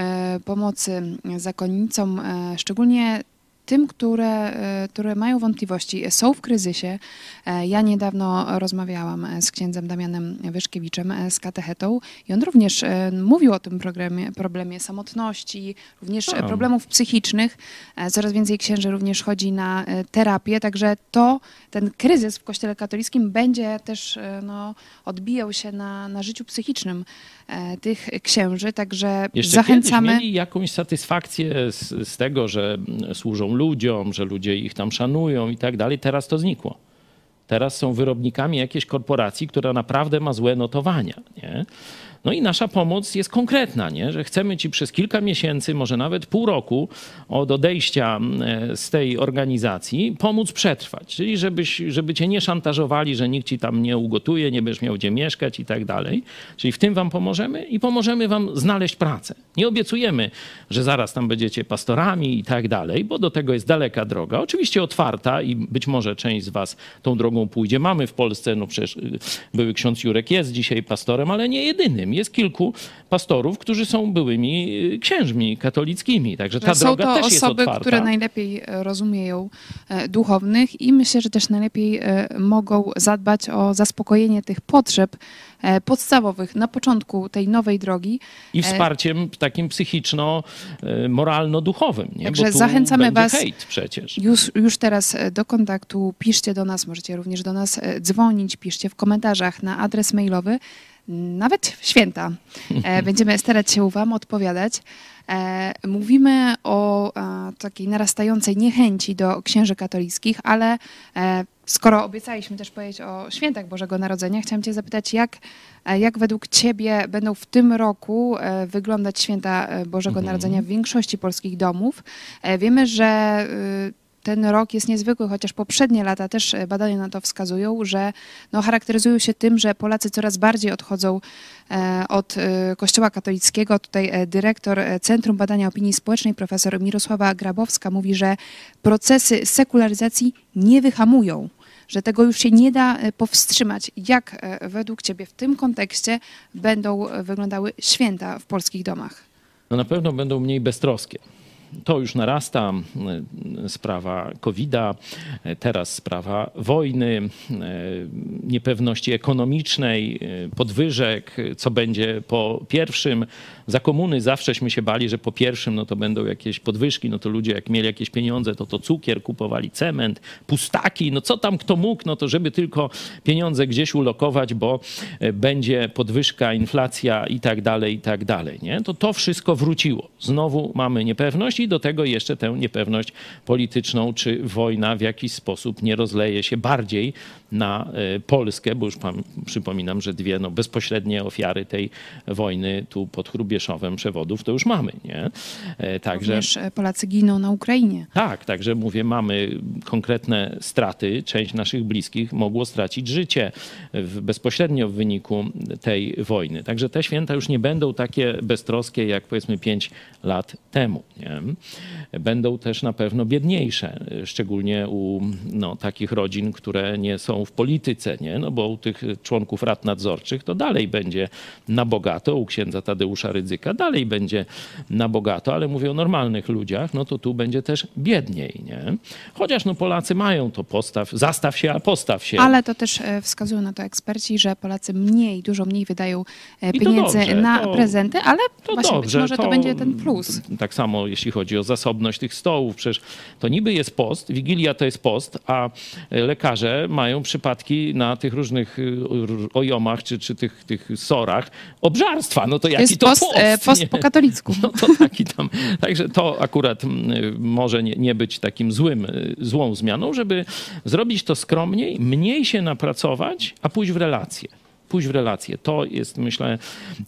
pomocy zakonnicom, szczególnie tym, które, e, które mają wątpliwości, są w kryzysie. E, Ja niedawno rozmawiałam e, z księdzem Damianem Wyszkiewiczem, z katechetą i on również mówił o tym problemie, problemie samotności, również A. problemów psychicznych. Coraz więcej księży również chodzi na terapię, także to, ten kryzys w Kościele katolickim będzie też no, odbijał się na, na życiu psychicznym tych księży, także Jeszcze zachęcamy. mieli jakąś satysfakcję z, z tego, że mm, służą ludziom, że ludzie ich tam szanują i tak dalej. Teraz to znikło. Teraz są wyrobnikami jakiejś korporacji, która naprawdę ma złe notowania. Nie? No i nasza pomoc jest konkretna, nie? że chcemy ci przez kilka miesięcy, może nawet pół roku od odejścia mm, z tej organizacji pomóc przetrwać. Czyli żebyś, żeby cię nie szantażowali, że nikt ci tam nie ugotuje, nie będziesz miał gdzie mieszkać i tak dalej. Czyli w tym wam pomożemy i pomożemy wam znaleźć pracę. Nie obiecujemy, że zaraz tam będziecie pastorami i tak dalej, bo do tego jest daleka droga. Oczywiście otwarta i być może część z was tą drogą pójdzie. Mamy w Polsce, no przecież y, były ksiądz Jurek jest dzisiaj pastorem, ale nie jedynym. Jest kilku pastorów, którzy są byłymi y, księżmi katolickimi. Także ta są droga to też jest osoby, otwarta. które najlepiej e, rozumieją e, duchownych i myślę, że też najlepiej e, mogą zadbać o zaspokojenie tych potrzeb podstawowych na początku tej nowej drogi. I wsparciem takim psychiczno-moralno-duchowym. Nie? Także zachęcamy was-. Już, już teraz do kontaktu piszcie do nas, możecie również do nas dzwonić, piszcie w komentarzach na adres mailowy. Nawet święta e, będziemy starać się Wam odpowiadać. E, Mówimy o e, takiej narastającej niechęci do księży katolickich, ale skoro obiecaliśmy też powiedzieć o świętach Bożego Narodzenia, chciałam Cię zapytać, jak, jak według Ciebie będą w tym roku wyglądać święta Bożego Mhm. Narodzenia w większości polskich domów? Wiemy, że y, ten rok jest niezwykły, chociaż poprzednie lata też e, badania na to wskazują, że no, charakteryzują się tym, że Polacy coraz bardziej odchodzą e, od e, Kościoła katolickiego. Tutaj dyrektor Centrum Badania Opinii Społecznej, profesor Mirosława Grabowska, mówi, że procesy sekularyzacji nie wyhamują że tego już się nie da powstrzymać. Jak według Ciebie w tym kontekście będą wyglądały święta w polskich domach? No na pewno będą mniej beztroskie. To już narasta, e, sprawa COVID-a, e, teraz sprawa wojny, e, niepewności ekonomicznej, podwyżek, co będzie po pierwszym. Za komuny zawsześmy się bali, że po pierwszym no to będą jakieś podwyżki, no to ludzie jak mieli jakieś pieniądze, to to cukier kupowali, cement, pustaki, no co tam kto mógł, no to żeby tylko pieniądze gdzieś ulokować, bo będzie podwyżka, inflacja i tak dalej, i tak dalej, nie? To to wszystko wróciło. Znowu mamy niepewność i do tego jeszcze tę niepewność polityczną, czy wojna w jakiś sposób nie rozleje się bardziej na e, Polskę, bo już pam, przypominam, że dwie no, bezpośrednie ofiary tej wojny tu pod Chrubieszowem przewodów to już mamy, nie? E, Także... Również e, Polacy giną na Ukrainie. Tak, także mówię, mamy konkretne straty. Część naszych bliskich mogło stracić życie w, bezpośrednio w wyniku tej wojny. Także te święta już nie będą takie beztroskie jak powiedzmy 5 lat temu. Nie? Będą też na pewno biedniejsze, szczególnie u no, takich rodzin, które nie są w polityce, nie? No, bo u tych członków rad nadzorczych to dalej będzie na bogato, u księdza Tadeusza Rydzyka dalej będzie na bogato, ale mówię o normalnych ludziach, no to tu będzie też biedniej, nie? Chociaż no Polacy mają to postaw, zastaw się, a postaw się. Ale to też e, wskazują na to eksperci, że Polacy mniej, dużo mniej wydają e, to pieniędzy dobrze, na to- prezenty, ale To właśnie być dobrze, może to, będzie ten plus. Tak samo jeśli chodzi o zasobność tych stołów. Przecież to niby jest post, Wigilia to jest post, a lekarze mają przypadki na tych różnych y, ojomach czy, czy tych, tych sorach obżarstwa. No to jaki jest to post, post? e, post nie? po katolicku. No to taki tam. Także to akurat może nie, nie być takim złym, y, złą zmianą, żeby zrobić to skromniej, mniej się napracować, a pójść w relacje. Pójść w relacje. To jest, myślę,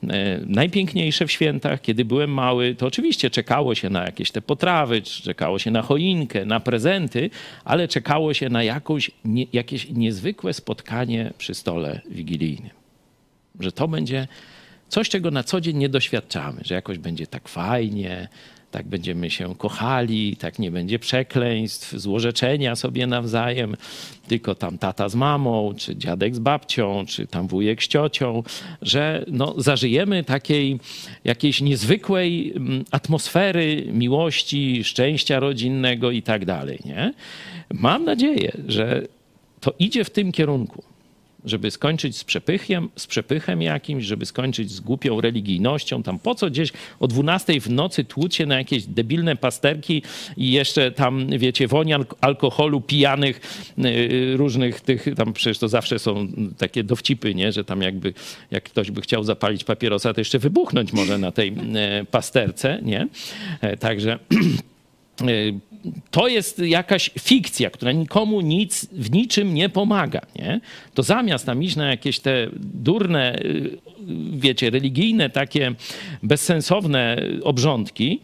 e, najpiękniejsze w świętach. Kiedy byłem mały, to oczywiście czekało się na jakieś te potrawy, czekało się na choinkę, na prezenty, ale czekało się na jakąś, nie, jakieś niezwykłe spotkanie przy stole wigilijnym że to będzie coś, czego na co dzień nie doświadczamy, że jakoś będzie tak fajnie, tak będziemy się kochali, tak nie będzie przekleństw, złorzeczenia sobie nawzajem, tylko tam tata z mamą, czy dziadek z babcią, czy tam wujek z ciocią, że no, zażyjemy takiej jakiejś niezwykłej mm, atmosfery miłości, szczęścia rodzinnego i tak dalej, nie? Mam nadzieję, że to idzie w tym kierunku żeby skończyć z przepychem, z przepychem jakimś, żeby skończyć z głupią religijnością. Tam po co gdzieś o 12 w nocy tłuc się na jakieś debilne pasterki i jeszcze tam, wiecie, alk- alkoholu, pijanych, yy, różnych tych, tam przecież to zawsze są takie dowcipy, nie? że tam jakby, jak ktoś by chciał zapalić papierosa, to jeszcze wybuchnąć może na tej e, pasterce, nie? E, Także Y, to jest jakaś fikcja, która nikomu nic w niczym nie pomaga. Nie? To zamiast tam iść na jakieś te durne, y, wiecie, religijne, takie bezsensowne obrządki,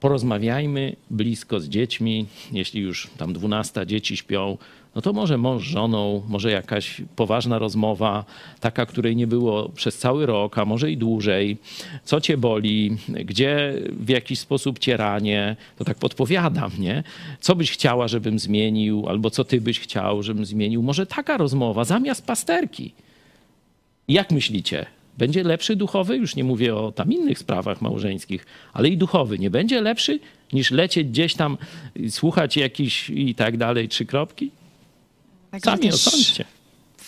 porozmawiajmy blisko z dziećmi. Jeśli już tam 12 dzieci śpią, no to może mąż z żoną, może jakaś poważna rozmowa, taka, której nie było przez cały rok, a może i dłużej. Co cię boli, gdzie w jakiś sposób cię ranie, to tak podpowiadam, nie? Co byś chciała, żebym zmienił, albo co ty byś chciał, żebym zmienił. Może taka rozmowa zamiast pasterki. Jak myślicie? Będzie lepszy duchowy? Już nie mówię o tam innych sprawach małżeńskich, ale i duchowy. Nie będzie lepszy niż lecieć gdzieś tam, słuchać jakiś i tak dalej, trzy kropki? Także Sami też osądźcie. w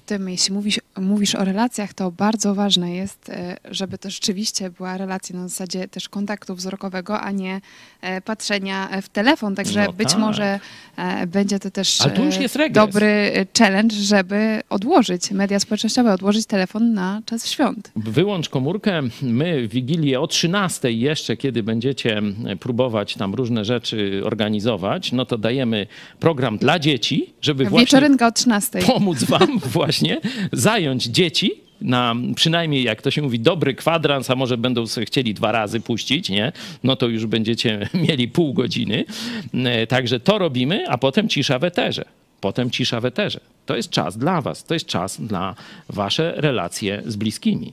tym, jeśli mówisz, mówisz o relacjach, to bardzo ważne jest, e, żeby to rzeczywiście była relacja na zasadzie też kontaktu wzrokowego, a nie e, patrzenia w telefon. Także No być tak. może e, będzie to też e, dobry e, challenge, żeby odłożyć media społecznościowe, odłożyć telefon na czas świąt. Wyłącz komórkę. My w Wigilię o 13 jeszcze, kiedy będziecie próbować tam różne rzeczy organizować, no to dajemy program dla dzieci, żeby właśnie Wieczorynka o 13. pomóc wam właśnie zająć dzieci na przynajmniej, jak to się mówi, dobry kwadrans, a może będą chcieli dwa razy puścić, nie? No to już będziecie mieli pół godziny. E, także to robimy, a potem cisza w eterze. Potem cisza w eterze. To jest czas dla was, to jest czas na wasze relacje z bliskimi.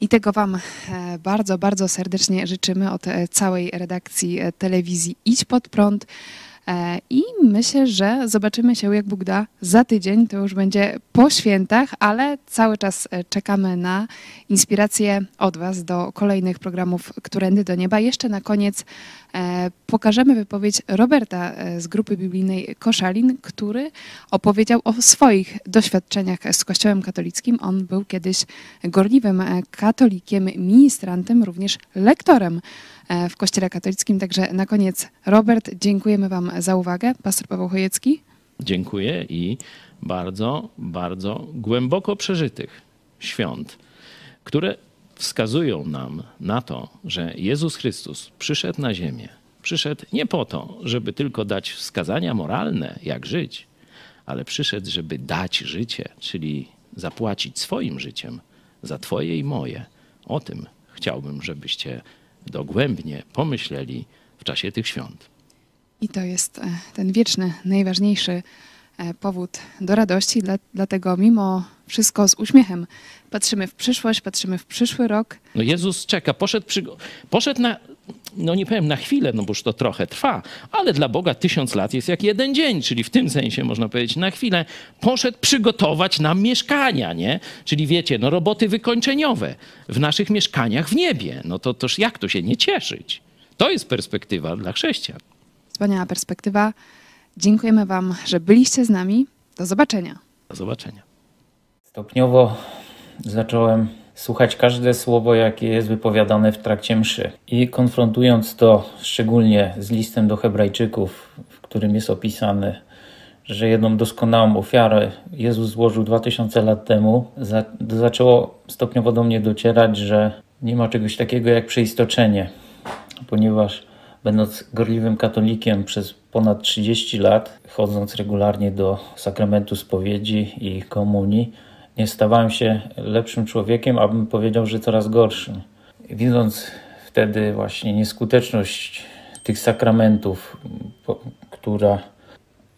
I tego Wam e, bardzo, bardzo serdecznie życzymy od e, całej redakcji telewizji Idź Pod Prąd. I myślę, że zobaczymy się, jak Bóg da, za tydzień. To już będzie po świętach, ale cały czas czekamy na inspirację od Was do kolejnych programów Którędy do Nieba. Jeszcze na koniec E, pokażemy wypowiedź Roberta e, z grupy biblijnej Koszalin, który opowiedział o swoich doświadczeniach z Kościołem katolickim. On był kiedyś gorliwym e, katolikiem, ministrantem, również lektorem w Kościele katolickim. Także na koniec, Robert, dziękujemy Wam za uwagę. Pastor Paweł Chojecki. Dziękuję i bardzo, bardzo głęboko przeżytych świąt, które wskazują nam na to, że Jezus Chrystus przyszedł na ziemię. Przyszedł nie po to, żeby tylko dać wskazania moralne, jak żyć, ale przyszedł, żeby dać życie, czyli zapłacić swoim życiem za Twoje i moje. O tym chciałbym, żebyście dogłębnie pomyśleli w czasie tych świąt. I to jest e, ten wieczny, najważniejszy e, powód do radości, dlatego mimo wszystko z uśmiechem patrzymy w przyszłość, patrzymy w przyszły rok. No Jezus czeka, poszedł, przy, poszedł na, no nie powiem na chwilę, no bo już to trochę trwa, ale dla Boga tysiąc lat jest jak jeden dzień, czyli w tym sensie można powiedzieć na chwilę. Poszedł przygotować nam mieszkania, nie? Czyli wiecie, no roboty wykończeniowe w naszych mieszkaniach w niebie. No to toż jak to się nie cieszyć? To jest perspektywa dla chrześcijan. Wspaniała perspektywa. Dziękujemy Wam, że byliście z nami. Do zobaczenia. Do zobaczenia. Stopniowo zacząłem słuchać każde słowo, jakie jest wypowiadane w trakcie mszy. I konfrontując to szczególnie z listem do Hebrajczyków, w którym jest opisane, że jedną doskonałą ofiarę Jezus złożył 2000 lat temu, za, zaczęło stopniowo do mnie docierać, że nie ma czegoś takiego jak przeistoczenie, ponieważ będąc gorliwym katolikiem przez ponad 30 lat, chodząc regularnie do sakramentu spowiedzi i komunii, nie stawałem się lepszym człowiekiem, abym powiedział, że coraz gorszym. Widząc wtedy właśnie nieskuteczność tych sakramentów, która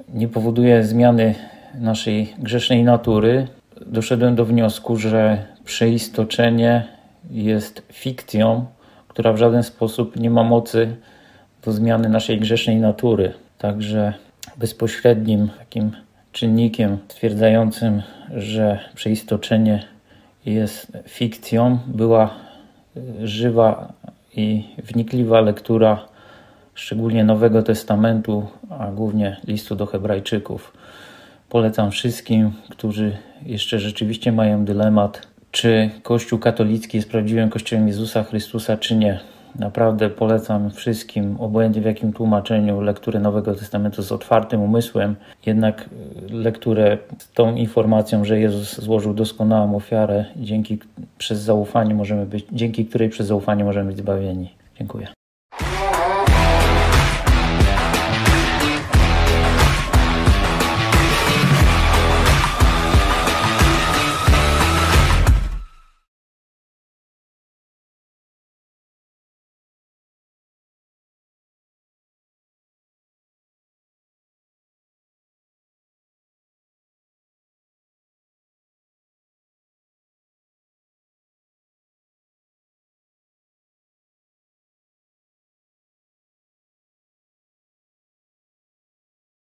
nie powoduje zmiany naszej grzesznej natury, doszedłem do wniosku, że przeistoczenie jest fikcją, która w żaden sposób nie ma mocy do zmiany naszej grzesznej natury. Także bezpośrednim takim czynnikiem stwierdzającym, że przeistoczenie jest fikcją, była żywa i wnikliwa lektura szczególnie Nowego Testamentu, a głównie listu do Hebrajczyków. Polecam wszystkim, którzy jeszcze rzeczywiście mają dylemat, czy Kościół katolicki jest prawdziwym Kościołem Jezusa Chrystusa, czy nie. Naprawdę polecam wszystkim, obojętnie w jakim tłumaczeniu, lekturę Nowego Testamentu z otwartym umysłem, jednak lekturę z tą informacją, że Jezus złożył doskonałą ofiarę, dzięki przez zaufanie możemy być, dzięki której przez zaufanie możemy być zbawieni. Dziękuję.